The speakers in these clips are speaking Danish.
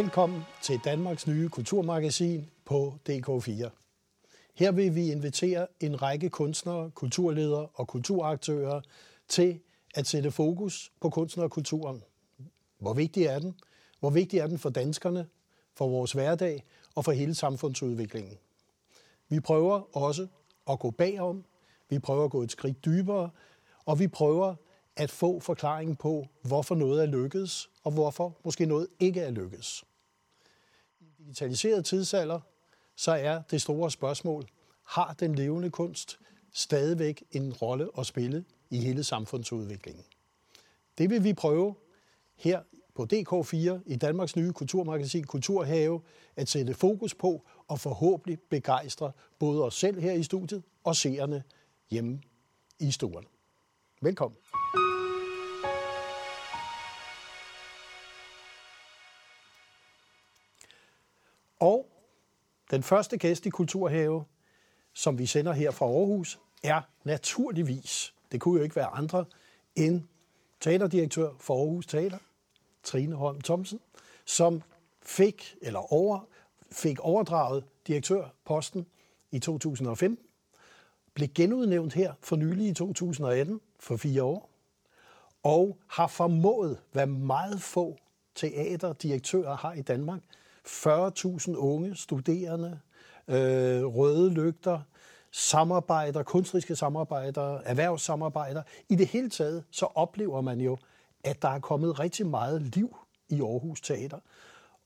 Velkommen til Danmarks nye kulturmagasin på DK4. Her vil vi invitere en række kunstnere, kulturledere og kulturaktører til at sætte fokus på kunsten og kulturen. Hvor vigtig er den? Hvor vigtig er den for danskerne, for vores hverdag og for hele samfundsudviklingen? Vi prøver også at gå bagom. Vi prøver at gå et skridt dybere. Og vi prøver at få forklaringen på, hvorfor noget er lykkedes, og hvorfor måske noget ikke er lykkedes. I digitaliseret tidsalder, så er det store spørgsmål, har den levende kunst stadigvæk en rolle at spille i hele samfundsudviklingen? Det vil vi prøve her på DK4 i Danmarks nye kulturmagasin Kulturhave at sætte fokus på og forhåbentlig begejstre både os selv her i studiet og seerne hjemme i stuen. Velkommen. Og den første gæst i Kulturhave, som vi sender her fra Aarhus, er naturligvis, det kunne jo ikke være andre, end teaterdirektør for Aarhus Teater, Trine Holm Thomsen, som fik, eller over, fik overdraget direktørposten i 2015, blev genudnævnt her for nylig i 2018, for fire år, og har formået, hvad meget få teaterdirektører har i Danmark, 40.000 unge studerende, øh, røde lygter, samarbejder, kunstneriske samarbejder, erhvervssamarbejder. I det hele taget, så oplever man jo, at der er kommet rigtig meget liv i Aarhus Teater.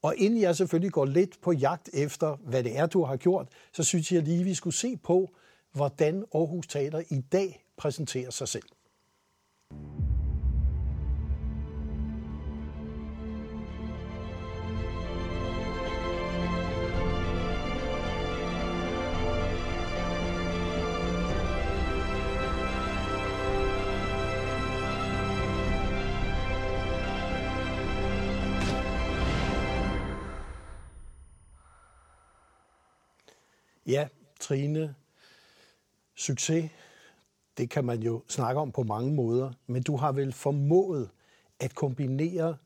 Og inden jeg selvfølgelig går lidt på jagt efter, hvad det er, du har gjort, så synes jeg lige, vi skulle se på, hvordan Aarhus Teater i dag præsenterer sig selv. Ja, Trine, succes, det kan man jo snakke om på mange måder, men du har vel formået at kombinere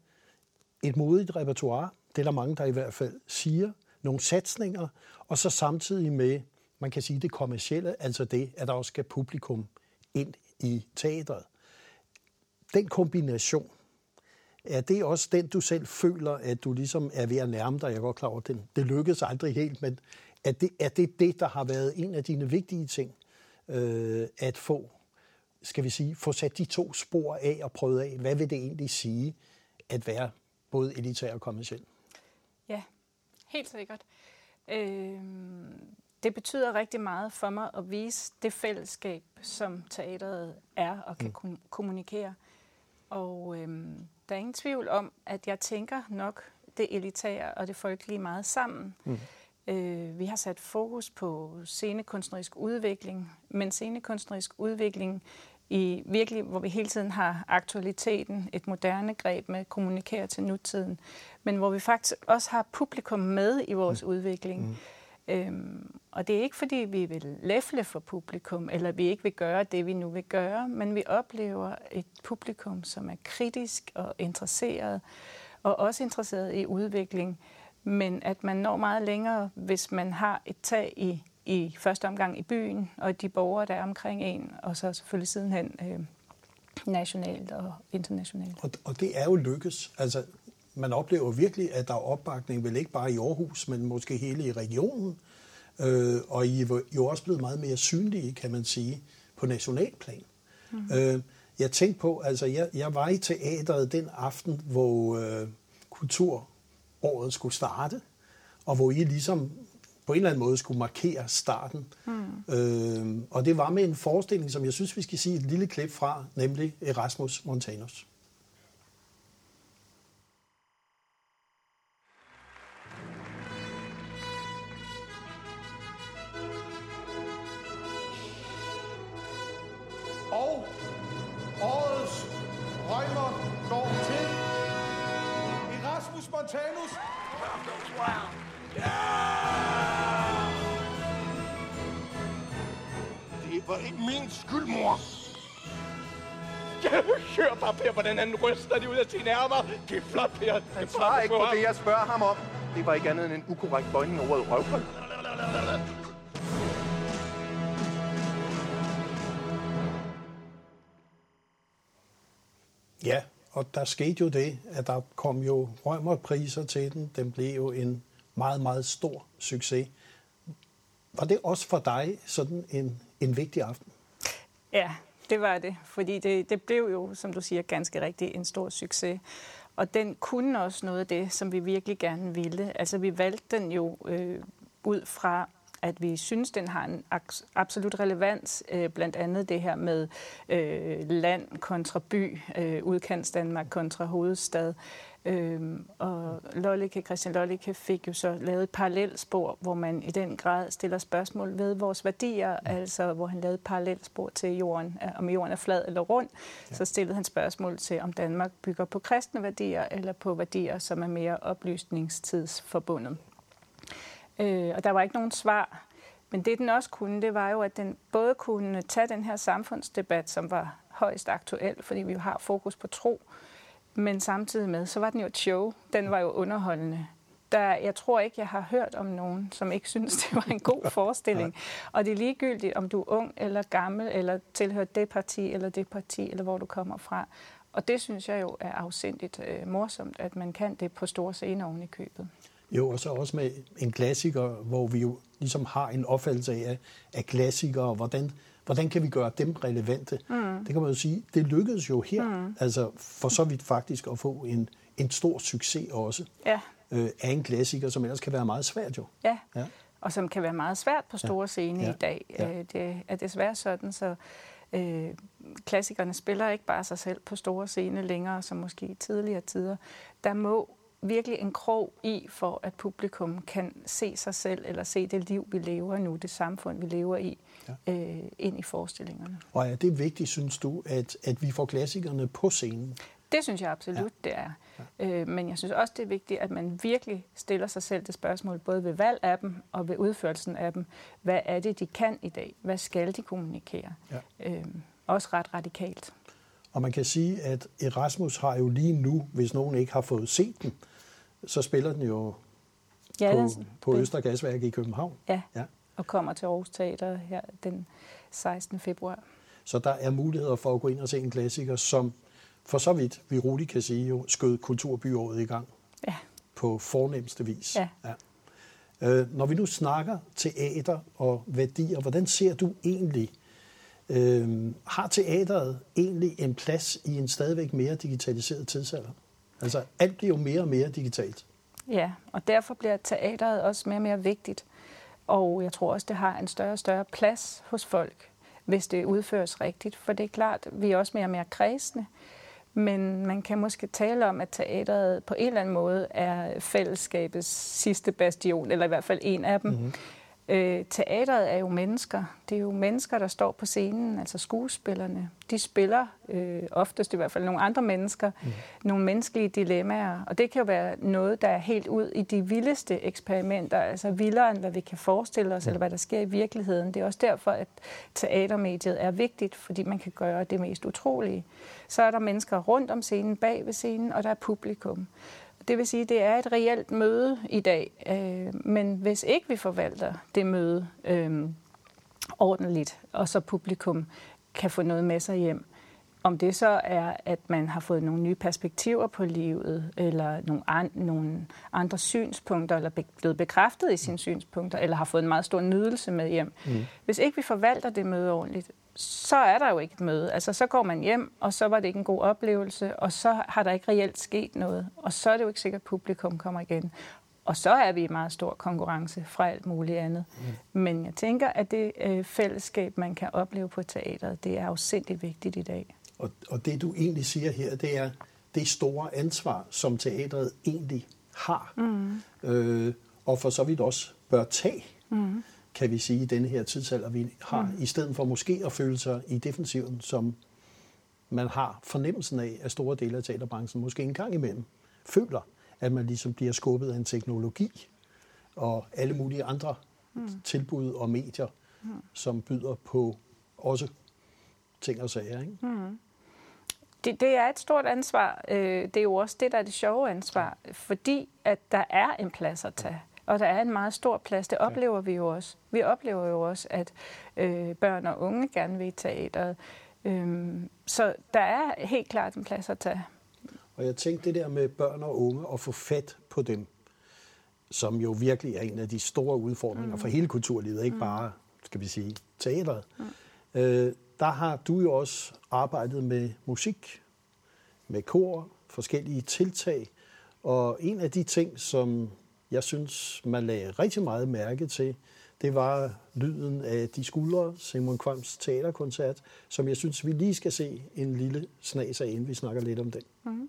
et modigt repertoire, det er der mange, der i hvert fald siger, nogle satsninger, og så samtidig med, man kan sige det kommercielle, altså det, at der også skal publikum ind i teatret. Den kombination, er det også den, du selv føler, at du ligesom er ved at nærme dig? Jeg er godt klar over, at det lykkedes aldrig helt, men er det, er det det, der har været en af dine vigtige ting, øh, at få, skal vi sige, få sat de to spor af og prøvet af, hvad vil det egentlig sige at være både elitær og kommersiel? Ja, helt sikkert. Øh, det betyder rigtig meget for mig at vise det fællesskab, som teateret er og kan mm. kommunikere. Og øh, der er ingen tvivl om, at jeg tænker nok det elitære og det folkelige meget sammen. Mm. Øh, vi har sat fokus på scenekunstnerisk udvikling, men scenekunstnerisk udvikling i virkelig, hvor vi hele tiden har aktualiteten, et moderne greb med at kommunikere til nutiden, men hvor vi faktisk også har publikum med i vores mm. udvikling. Mm. Øhm, og det er ikke fordi, vi vil læfle for publikum, eller vi ikke vil gøre det, vi nu vil gøre, men vi oplever et publikum, som er kritisk og interesseret, og også interesseret i udvikling men at man når meget længere, hvis man har et tag i, i første omgang i byen, og de borgere, der er omkring en, og så selvfølgelig sidenhen øh, nationalt og internationalt. Og, og det er jo lykkes. Altså, man oplever virkelig, at der er opbakning, vel ikke bare i Aarhus, men måske hele i regionen. Øh, og I er jo også blevet meget mere synlige, kan man sige, på nationalplan. Mm. Øh, jeg tænkte på, altså jeg, jeg var i teateret den aften, hvor øh, kultur året skulle starte, og hvor I ligesom på en eller anden måde skulle markere starten. Mm. Øh, og det var med en forestilling, som jeg synes, vi skal sige et lille klip fra, nemlig Erasmus Montanus. Og årets røgmer går til Erasmus Montanus. Det var ikke min skyld, mor. Hør bare, Per, hvordan han ryster de ud af sine ærmer. Giv flot, Per. Han svarer ikke på det, jeg spørger ham om. Det var ikke andet end en ukorrekt bøjning af ordet røvhul. Ja, og der skete jo det, at der kom jo rømmerpriser til den. Den blev jo en meget, meget stor succes. Var det også for dig sådan en, en vigtig aften? Ja, det var det, fordi det, det blev jo, som du siger, ganske rigtigt en stor succes. Og den kunne også noget af det, som vi virkelig gerne ville. Altså vi valgte den jo øh, ud fra at vi synes, den har en absolut relevans, øh, blandt andet det her med øh, land kontra by, øh, udkants Danmark kontra hovedstad. Øhm, og Lollike, Christian Lollike fik jo så lavet et parallelspor, hvor man i den grad stiller spørgsmål ved vores værdier, ja. altså hvor han lavede et parallelspor til jorden, om jorden er flad eller rund. Ja. Så stillede han spørgsmål til, om Danmark bygger på kristne værdier eller på værdier, som er mere oplysningstidsforbundet. Øh, og der var ikke nogen svar. Men det, den også kunne, det var jo, at den både kunne tage den her samfundsdebat, som var højst aktuel, fordi vi jo har fokus på tro, men samtidig med, så var den jo et show. Den var jo underholdende. Der, jeg tror ikke, jeg har hørt om nogen, som ikke synes, det var en god forestilling. Og det er ligegyldigt, om du er ung eller gammel, eller tilhører det parti eller det parti, eller hvor du kommer fra. Og det synes jeg jo er afsindigt øh, morsomt, at man kan det på store scener oven i købet. Jo, og så også med en klassiker, hvor vi jo ligesom har en opfattelse af, af klassikere, hvordan, hvordan kan vi gøre dem relevante? Mm. Det kan man jo sige, det lykkedes jo her, mm. altså for så vidt faktisk at få en, en stor succes også ja. øh, af en klassiker, som ellers kan være meget svært jo. Ja, ja. og som kan være meget svært på store ja. scener ja. i dag. Ja. Øh, det er desværre sådan, så øh, klassikerne spiller ikke bare sig selv på store scener længere, som måske i tidligere tider. Der må virkelig en krog i, for at publikum kan se sig selv, eller se det liv, vi lever nu, det samfund, vi lever i, ja. øh, ind i forestillingerne. Og er det vigtigt, synes du, at, at vi får klassikerne på scenen? Det synes jeg absolut, ja. det er. Ja. Øh, men jeg synes også, det er vigtigt, at man virkelig stiller sig selv det spørgsmål, både ved valg af dem og ved udførelsen af dem. Hvad er det, de kan i dag? Hvad skal de kommunikere? Ja. Øh, også ret radikalt. Og man kan sige, at Erasmus har jo lige nu, hvis nogen ikke har fået set den, så spiller den jo ja, på, den, på Øster Gasværk i København. Ja, ja, og kommer til Aarhus Teater her den 16. februar. Så der er muligheder for at gå ind og se en klassiker, som for så vidt, vi roligt kan sige, jo skød kulturbyåret i gang. Ja. På fornemmeste vis. Ja. ja. Øh, når vi nu snakker teater og værdier, hvordan ser du egentlig Øh, har teateret egentlig en plads i en stadigvæk mere digitaliseret tidsalder? Altså alt bliver jo mere og mere digitalt. Ja, og derfor bliver teateret også mere og mere vigtigt. Og jeg tror også, det har en større og større plads hos folk, hvis det udføres rigtigt. For det er klart, vi er også mere og mere kredsende. Men man kan måske tale om, at teateret på en eller anden måde er fællesskabets sidste bastion, eller i hvert fald en af dem. Mm-hmm. Øh, teateret er jo mennesker. Det er jo mennesker, der står på scenen, altså skuespillerne. De spiller øh, oftest i hvert fald nogle andre mennesker, mm. nogle menneskelige dilemmaer. Og det kan jo være noget, der er helt ud i de vildeste eksperimenter, altså vildere end hvad vi kan forestille os, mm. eller hvad der sker i virkeligheden. Det er også derfor, at teatermediet er vigtigt, fordi man kan gøre det mest utrolige. Så er der mennesker rundt om scenen, bag ved scenen, og der er publikum. Det vil sige, at det er et reelt møde i dag. Øh, men hvis ikke vi forvalter det møde øh, ordentligt, og så publikum kan få noget med sig hjem, om det så er, at man har fået nogle nye perspektiver på livet, eller nogle, an, nogle andre synspunkter, eller be, blevet bekræftet i sine synspunkter, eller har fået en meget stor nydelse med hjem. Mm. Hvis ikke vi forvalter det møde ordentligt, så er der jo ikke et møde. Altså, så går man hjem, og så var det ikke en god oplevelse, og så har der ikke reelt sket noget. Og så er det jo ikke sikkert, at publikum kommer igen. Og så er vi i meget stor konkurrence fra alt muligt andet. Mm. Men jeg tænker, at det øh, fællesskab, man kan opleve på teateret, det er jo sindssygt vigtigt i dag. Og, og det, du egentlig siger her, det er det store ansvar, som teatret egentlig har. Mm. Øh, og for så vidt også bør tage. Mm kan vi sige, i denne her tidsalder, vi har, mm. i stedet for måske at føle sig i defensiven, som man har fornemmelsen af, at store dele af teaterbranchen måske en gang imellem føler, at man ligesom bliver skubbet af en teknologi og alle mulige andre mm. tilbud og medier, mm. som byder på også ting og sager. Ikke? Mm. Det, det er et stort ansvar. Øh, det er jo også det, der er det sjove ansvar, fordi at der er en plads at tage. Og der er en meget stor plads. Det oplever vi jo også. Vi oplever jo også, at øh, børn og unge gerne vil i teateret. Øhm, så der er helt klart en plads at tage. Og jeg tænkte det der med børn og unge og få fat på dem, som jo virkelig er en af de store udfordringer mm. for hele kulturlivet, ikke mm. bare, skal vi sige, teateret. Mm. Øh, der har du jo også arbejdet med musik, med kor, forskellige tiltag. Og en af de ting, som jeg synes, man lagde rigtig meget mærke til, det var lyden af De Skuldre, Simon Kvams teaterkoncert, som jeg synes, vi lige skal se en lille snas af, inden vi snakker lidt om den. Mm.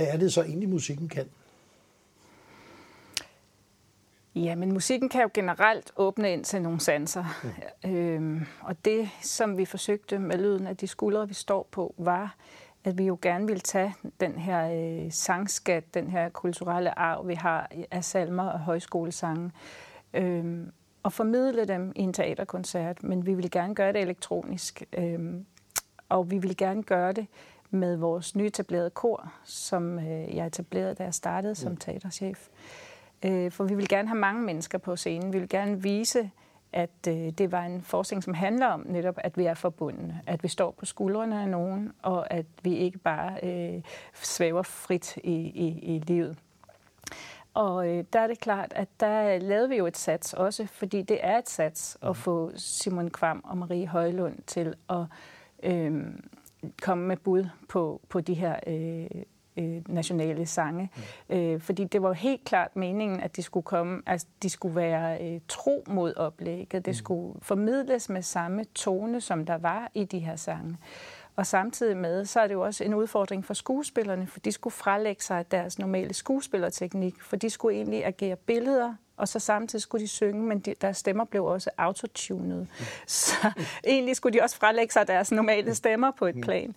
Hvad er det så egentlig, musikken kan? Ja, men musikken kan jo generelt åbne ind til nogle sanser. Mm. Øhm, og det, som vi forsøgte med lyden af de skuldre, vi står på, var, at vi jo gerne ville tage den her øh, sangskat, den her kulturelle arv, vi har af salmer og højskolesange, øhm, og formidle dem i en teaterkoncert. Men vi ville gerne gøre det elektronisk, øhm, og vi ville gerne gøre det med vores nyetablerede kor, som øh, jeg etablerede, da jeg startede som mm. teaterchef. Øh, for vi vil gerne have mange mennesker på scenen. Vi vil gerne vise, at øh, det var en forskning, som handler om netop, at vi er forbundne, at vi står på skuldrene af nogen, og at vi ikke bare øh, svæver frit i, i, i livet. Og øh, der er det klart, at der lavede vi jo et sats også, fordi det er et sats at mm. få Simon Kvam og Marie Højlund til at øh, komme med bud på, på de her øh, øh, nationale sange. Mm. Øh, fordi det var helt klart meningen, at de skulle komme, altså de skulle være øh, tro mod oplægget. Det mm. skulle formidles med samme tone, som der var i de her sange. Og samtidig med, så er det jo også en udfordring for skuespillerne, for de skulle frelægge sig deres normale skuespillerteknik, for de skulle egentlig agere billeder, og så samtidig skulle de synge, men de, deres stemmer blev også autotunet. Mm. Så egentlig skulle de også frelægge sig deres normale stemmer på et mm. plan.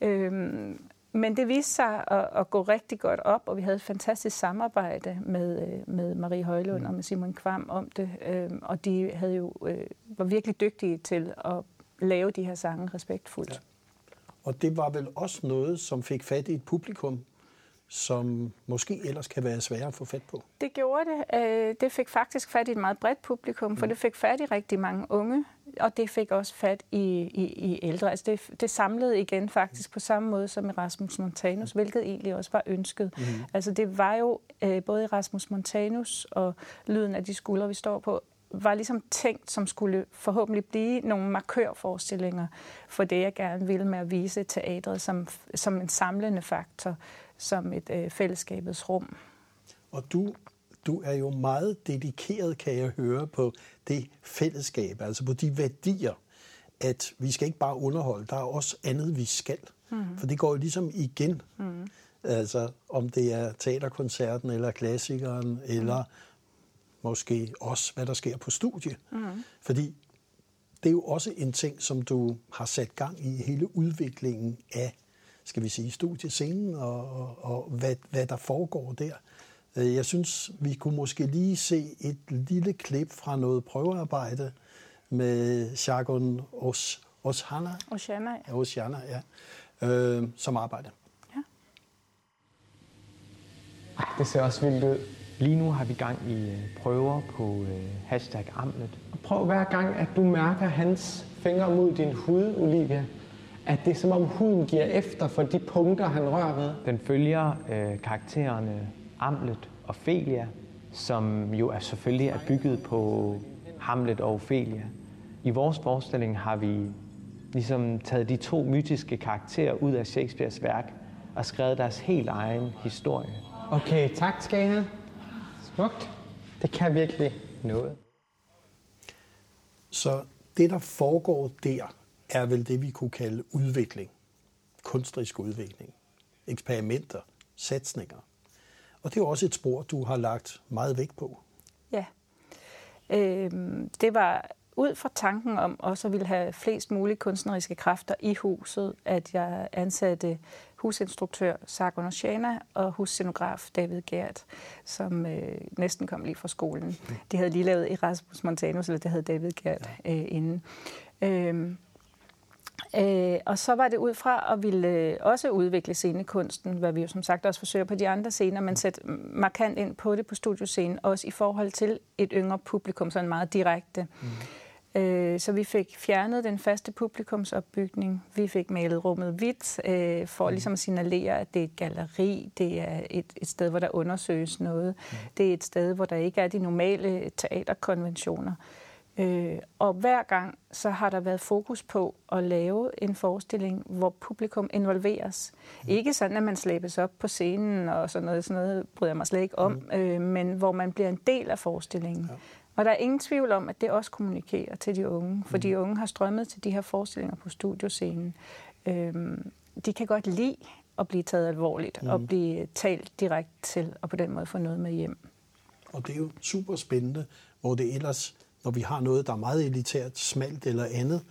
Øhm, men det viste sig at, at gå rigtig godt op, og vi havde et fantastisk samarbejde med, øh, med Marie Højlund mm. og med Simon Kvam om det. Øhm, og de havde jo, øh, var virkelig dygtige til at lave de her sange respektfuldt. Ja. Og det var vel også noget, som fik fat i et publikum, som måske ellers kan være svære at få fat på? Det gjorde det. Øh, det fik faktisk fat i et meget bredt publikum, for mm. det fik fat i rigtig mange unge, og det fik også fat i, i, i ældre. Altså det, det samlede igen faktisk på samme måde som Erasmus Montanus, hvilket egentlig også var ønsket. Mm. Altså det var jo øh, både Erasmus Montanus og Lyden af de skuldre, vi står på, var ligesom tænkt, som skulle forhåbentlig blive nogle markørforestillinger for det, jeg gerne ville med at vise teatret som, som en samlende faktor, som et øh, fællesskabets rum. Og du, du er jo meget dedikeret, kan jeg høre, på det fællesskab, altså på de værdier, at vi skal ikke bare underholde, der er også andet, vi skal. Mm. For det går jo ligesom igen. Mm. Altså om det er teaterkoncerten, eller klassikeren, mm. Måske også, hvad der sker på studie. Mm. Fordi det er jo også en ting, som du har sat gang i hele udviklingen af, skal vi sige, studiescenen og, og, og hvad, hvad der foregår der. Øh, jeg synes, vi kunne måske lige se et lille klip fra noget prøvearbejde med Shagun Os, Oshana. Oshana, ja. Oshana, ja. Øh, som arbejder. Ja. Det ser også vildt ud. Lige nu har vi gang i øh, prøver på øh, hashtag Amlet. Prøv hver gang, at du mærker hans fingre mod din hud, Olivia, at det er som om huden giver efter for de punkter, han rører ved. Den følger øh, karaktererne Amlet og Ophelia, som jo er selvfølgelig er bygget på Hamlet og Ophelia. I vores forestilling har vi ligesom taget de to mytiske karakterer ud af Shakespeares værk og skrevet deres helt egen historie. Okay, tak skal I have. Smukt. Det kan virkelig noget. Så det, der foregår der, er vel det, vi kunne kalde udvikling. Kunstnerisk udvikling. Eksperimenter. Satsninger. Og det er jo også et spor, du har lagt meget vægt på. Ja. Øhm, det var ud fra tanken om også at ville have flest mulige kunstneriske kræfter i huset, at jeg ansatte husinstruktør Sargon Oceana og husscenograf David Gert, som øh, næsten kom lige fra skolen. De havde lige lavet Erasmus Montanus, eller det havde David Gert øh, inden. Øhm, Øh, og så var det ud fra at ville øh, også udvikle scenekunsten, hvad vi jo som sagt også forsøger på de andre scener, men sætte markant ind på det på studioscenen, også i forhold til et yngre publikum, sådan meget direkte. Mm. Øh, så vi fik fjernet den faste publikumsopbygning. Vi fik malet rummet hvidt, øh, for mm. ligesom at signalere, at det er et galleri, det er et, et sted, hvor der undersøges noget. Mm. Det er et sted, hvor der ikke er de normale teaterkonventioner. Øh, og hver gang så har der været fokus på at lave en forestilling, hvor publikum involveres. Mm. Ikke sådan, at man slæbes op på scenen og sådan noget, sådan noget bryder jeg mig slet ikke om, mm. øh, men hvor man bliver en del af forestillingen. Ja. Og der er ingen tvivl om, at det også kommunikerer til de unge, for mm. de unge har strømmet til de her forestillinger på studioscenen. Øhm, de kan godt lide at blive taget alvorligt mm. og blive talt direkte til, og på den måde få noget med hjem. Og det er jo super spændende, hvor det ellers når vi har noget, der er meget elitært, smalt eller andet,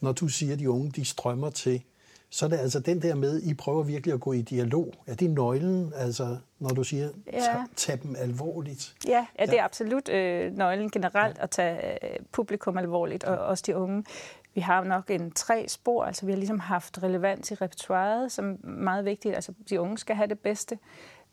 når du siger, at de unge de strømmer til, så er det altså den der med, I prøver virkelig at gå i dialog. Er det nøglen, altså, når du siger, ja. tag, dem alvorligt? Ja, ja det er absolut øh, nøglen generelt ja. at tage øh, publikum alvorligt, og også de unge. Vi har nok en tre spor, altså vi har ligesom haft relevans i repertoireet, som er meget vigtigt. Altså de unge skal have det bedste.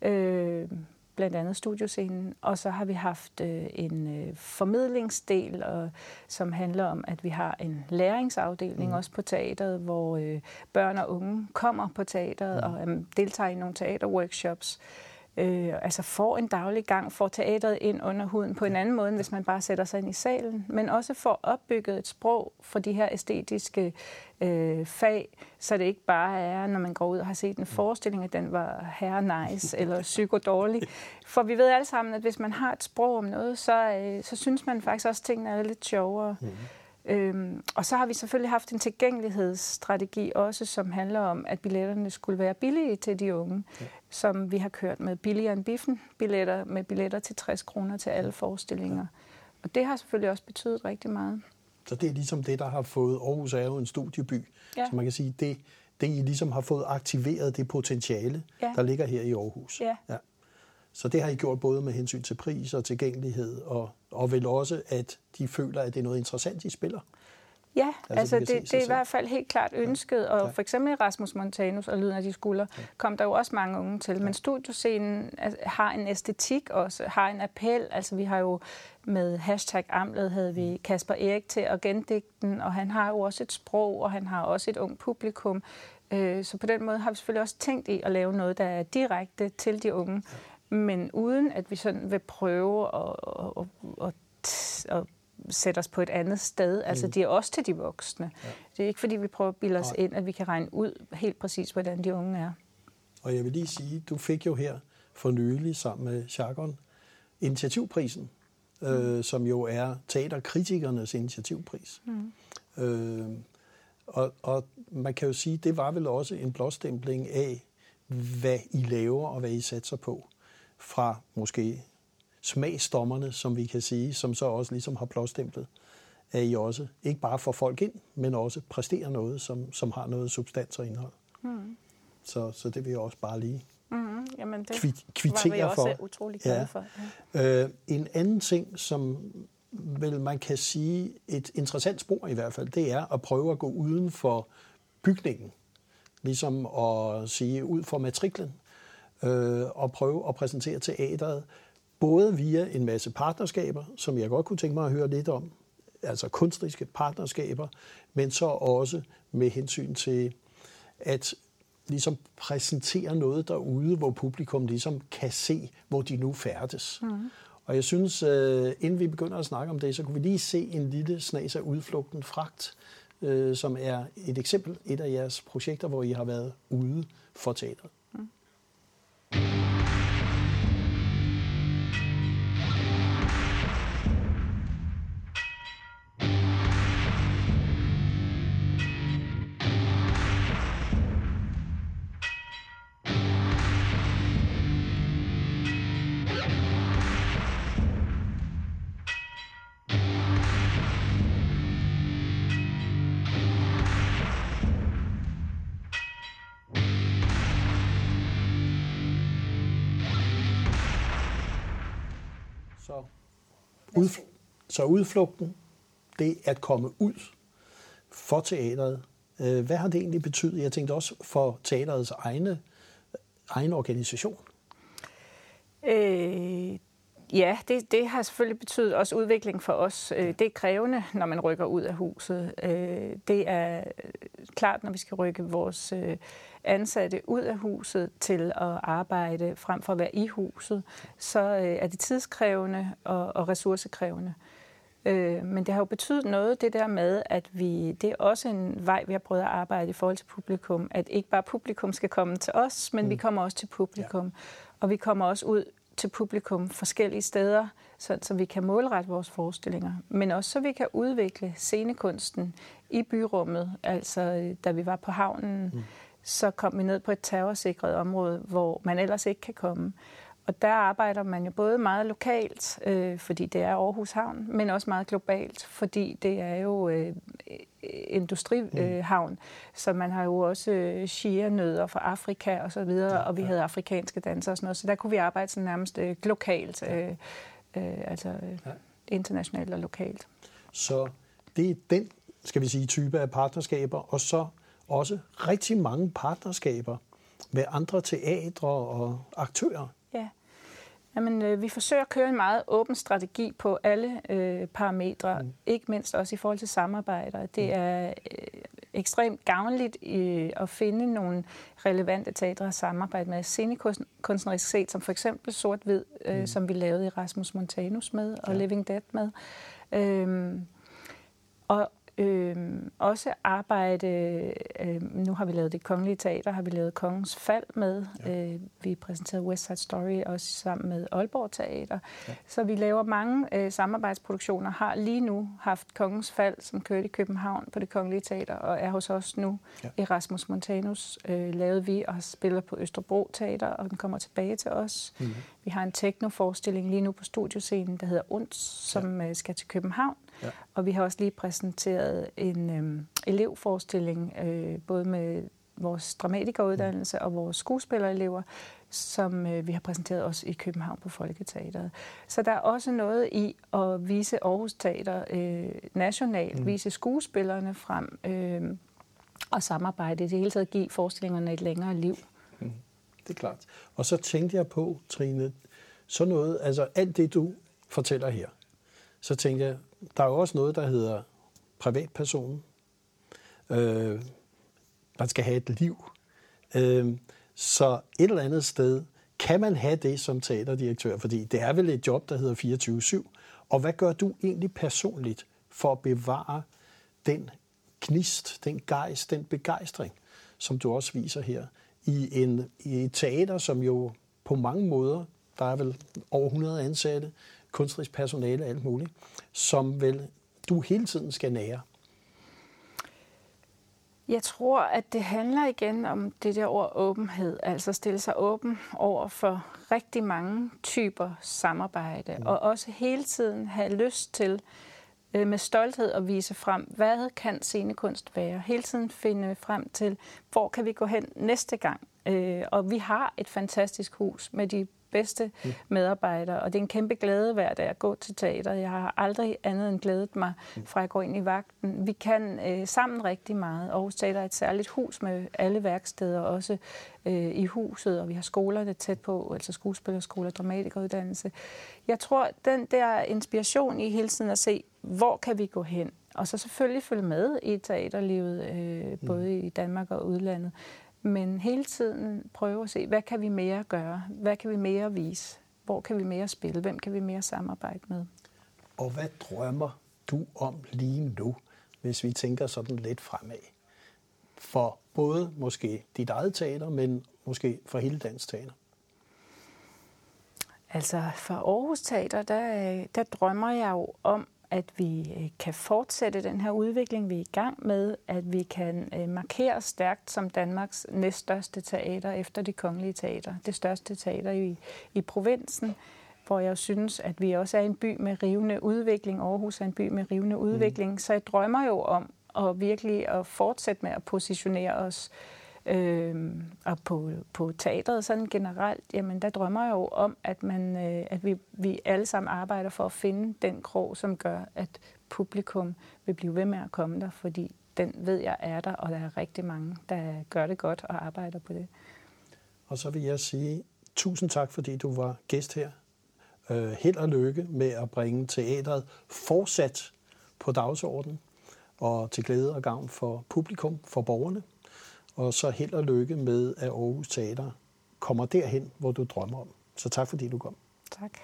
Øh, blandt andet studioscenen. Og så har vi haft øh, en øh, formidlingsdel, og, som handler om, at vi har en læringsafdeling mm. også på teateret, hvor øh, børn og unge kommer på teateret mm. og øh, deltager i nogle teaterworkshops øh, altså får en daglig gang, får teateret ind under huden på en anden måde, end hvis man bare sætter sig ind i salen, men også får opbygget et sprog for de her æstetiske øh, fag, så det ikke bare er, når man går ud og har set en forestilling, at den var herre nice eller psyko dårlig. For vi ved alle sammen, at hvis man har et sprog om noget, så, øh, så synes man faktisk også, at tingene er lidt sjovere. Mm. Øhm, og så har vi selvfølgelig haft en tilgængelighedsstrategi også, som handler om, at billetterne skulle være billige til de unge, ja. som vi har kørt med billigere end biffen billetter, med billetter til 60 kroner til alle forestillinger. Ja. Og det har selvfølgelig også betydet rigtig meget. Så det er ligesom det, der har fået Aarhus er jo en studieby, ja. så man kan sige, det, det I ligesom har fået aktiveret det potentiale, ja. der ligger her i Aarhus. Ja. ja. Så det har I gjort både med hensyn til pris og tilgængelighed, og, og vel også, at de føler, at det er noget interessant, de spiller. Ja, altså, altså det, det er i hvert fald helt klart ønsket, og ja. for eksempel Rasmus Montanus og Lyden af de skuldre, ja. kom der jo også mange unge til. Men studioscenen har en æstetik også, har en appel. Altså vi har jo med hashtag Amlet havde vi mm. Kasper Erik til at gendigte den, og han har jo også et sprog, og han har også et ung publikum. Øh, så på den måde har vi selvfølgelig også tænkt i at lave noget, der er direkte til de unge. Ja men uden at vi sådan vil prøve at, at, at, at, at sætte os på et andet sted. Altså, mm. de er også til de voksne. Ja. Det er ikke, fordi vi prøver at bilde os Nej. ind, at vi kan regne ud helt præcis, hvordan de unge er. Og jeg vil lige sige, du fik jo her for nylig sammen med Jargon initiativprisen, mm. øh, som jo er teaterkritikernes initiativpris. Mm. Øh, og, og man kan jo sige, det var vel også en blåstempling af, hvad I laver og hvad I satser på fra måske smagsdommerne, som vi kan sige, som så også ligesom har blåstemplet, at I også ikke bare får folk ind, men også præsterer noget, som, som har noget substans og indhold. Mm. Så, så det vil jeg også bare lige mm, Jamen det kvi, kvittere var vi også for. utrolig glade ja. for. Ja. Øh, en anden ting, som vel man kan sige et interessant spor i hvert fald, det er at prøve at gå uden for bygningen. Ligesom at sige ud for matriklen øh, og prøve at præsentere teateret, både via en masse partnerskaber, som jeg godt kunne tænke mig at høre lidt om, altså kunstneriske partnerskaber, men så også med hensyn til at ligesom præsentere noget derude, hvor publikum ligesom kan se, hvor de nu færdes. Mm. Og jeg synes, øh, inden vi begynder at snakke om det, så kunne vi lige se en lille snas af udflugten fragt, øh, som er et eksempel, et af jeres projekter, hvor I har været ude for teatret. Så udflugten, det at komme ud for teateret, øh, hvad har det egentlig betydet? Jeg tænkte også for teaterets egne, egen organisation. Øh, ja, det, det har selvfølgelig betydet også udvikling for os. Øh, det er krævende, når man rykker ud af huset. Øh, det er klart, når vi skal rykke vores ansatte ud af huset til at arbejde frem for at være i huset, så er det tidskrævende og, og ressourcekrævende. Øh, men det har jo betydet noget, det der med, at vi, det er også en vej, vi har prøvet at arbejde i forhold til publikum, at ikke bare publikum skal komme til os, men mm. vi kommer også til publikum. Ja. Og vi kommer også ud til publikum forskellige steder, så, så vi kan målrette vores forestillinger, men også så vi kan udvikle scenekunsten i byrummet. Altså, øh, da vi var på havnen, mm. så kom vi ned på et terrorsikret område, hvor man ellers ikke kan komme. Og der arbejder man jo både meget lokalt, øh, fordi det er Aarhus Havn, men også meget globalt, fordi det er jo øh, industrihavn. Øh, så man har jo også øh, shia-nødder fra Afrika og så videre, ja, og vi havde afrikanske dansere og sådan noget. Så der kunne vi arbejde sådan nærmest øh, lokalt, øh, øh, altså øh, ja. internationalt og lokalt. Så det er den, skal vi sige, type af partnerskaber, og så også rigtig mange partnerskaber med andre teatre og aktører. Ja. Jamen, øh, vi forsøger at køre en meget åben strategi på alle øh, parametre, mm. ikke mindst også i forhold til samarbejder. Det mm. er øh, ekstremt gavnligt øh, at finde nogle relevante teatre at samarbejde med. Scenekunstnerisk set, som for eksempel Sort-Hvid, øh, mm. som vi lavede i Rasmus Montanus med, og ja. Living Dead med. Øh, og øh, også arbejde, øh, nu har vi lavet det kongelige teater, har vi lavet Kongens Fald med. Ja. Øh, vi præsenterede West Side Story også sammen med Aalborg Teater. Ja. Så vi laver mange øh, samarbejdsproduktioner, har lige nu haft Kongens Fald, som kørte i København på det kongelige teater, og er hos os nu. Ja. Erasmus Montanus øh, lavede vi og spiller på Østerbro Teater, og den kommer tilbage til os. Mm. Vi har en teknoforestilling lige nu på studioscenen, der hedder Unds, som ja. øh, skal til København. Ja. Og vi har også lige præsenteret en øh, elevforestilling, øh, både med vores dramatikeruddannelse og vores skuespillerelever, som øh, vi har præsenteret også i København på Folketeateret. Så der er også noget i at vise Aarhus Teater øh, nationalt, mm. vise skuespillerne frem øh, og samarbejde. I det hele taget give forestillingerne et længere liv. Mm. Det er klart. Og så tænkte jeg på, Trine, så noget, altså alt det, du fortæller her, så tænkte jeg, der er jo også noget, der hedder privatpersonen. Øh, man skal have et liv. Øh, så et eller andet sted kan man have det som teaterdirektør, fordi det er vel et job, der hedder 24-7. Og hvad gør du egentlig personligt for at bevare den knist, den gejst, den begejstring, som du også viser her, i, en, i et teater, som jo på mange måder, der er vel over 100 ansatte, kunstnerisk personale, alt muligt, som vel du hele tiden skal nære? Jeg tror, at det handler igen om det der ord åbenhed, altså stille sig åben over for rigtig mange typer samarbejde, mm. og også hele tiden have lyst til øh, med stolthed at vise frem, hvad kan scenekunst være? Hele tiden finde frem til, hvor kan vi gå hen næste gang? Øh, og vi har et fantastisk hus med de bedste mm. medarbejdere, og det er en kæmpe glæde hver dag at gå til teater. Jeg har aldrig andet end glædet mig mm. fra at gå ind i vagten. Vi kan øh, sammen rigtig meget. Aarhus Teater er et særligt hus med alle værksteder, også øh, i huset, og vi har skolerne tæt på, altså skuespillerskole og dramatikeruddannelse. Jeg tror, den der inspiration i hele tiden at se, hvor kan vi gå hen? Og så selvfølgelig følge med i teaterlivet, øh, både mm. i Danmark og udlandet men hele tiden prøve at se, hvad kan vi mere gøre? Hvad kan vi mere vise? Hvor kan vi mere spille? Hvem kan vi mere samarbejde med? Og hvad drømmer du om lige nu hvis vi tænker sådan lidt fremad. For både måske dit eget teater, men måske for hele dansk teater. Altså for Aarhus Teater, der, der drømmer jeg jo om, at vi øh, kan fortsætte den her udvikling, vi er i gang med, at vi kan øh, markere stærkt som Danmarks næststørste teater efter det kongelige teater, det største teater i, i provinsen, hvor jeg synes, at vi også er en by med rivende udvikling. Aarhus er en by med rivende udvikling, mm. så jeg drømmer jo om at virkelig at fortsætte med at positionere os Øh, Øhm, og på, på teatret sådan generelt, jamen der drømmer jeg jo om, at, man, øh, at vi, vi alle sammen arbejder for at finde den krog, som gør, at publikum vil blive ved med at komme der, fordi den ved jeg er der, og der er rigtig mange, der gør det godt og arbejder på det. Og så vil jeg sige tusind tak, fordi du var gæst her. Øh, held og lykke med at bringe teatret fortsat på dagsordenen, og til glæde og gavn for publikum, for borgerne. Og så held og lykke med, at Aarhus Teater kommer derhen, hvor du drømmer om. Så tak fordi du kom. Tak.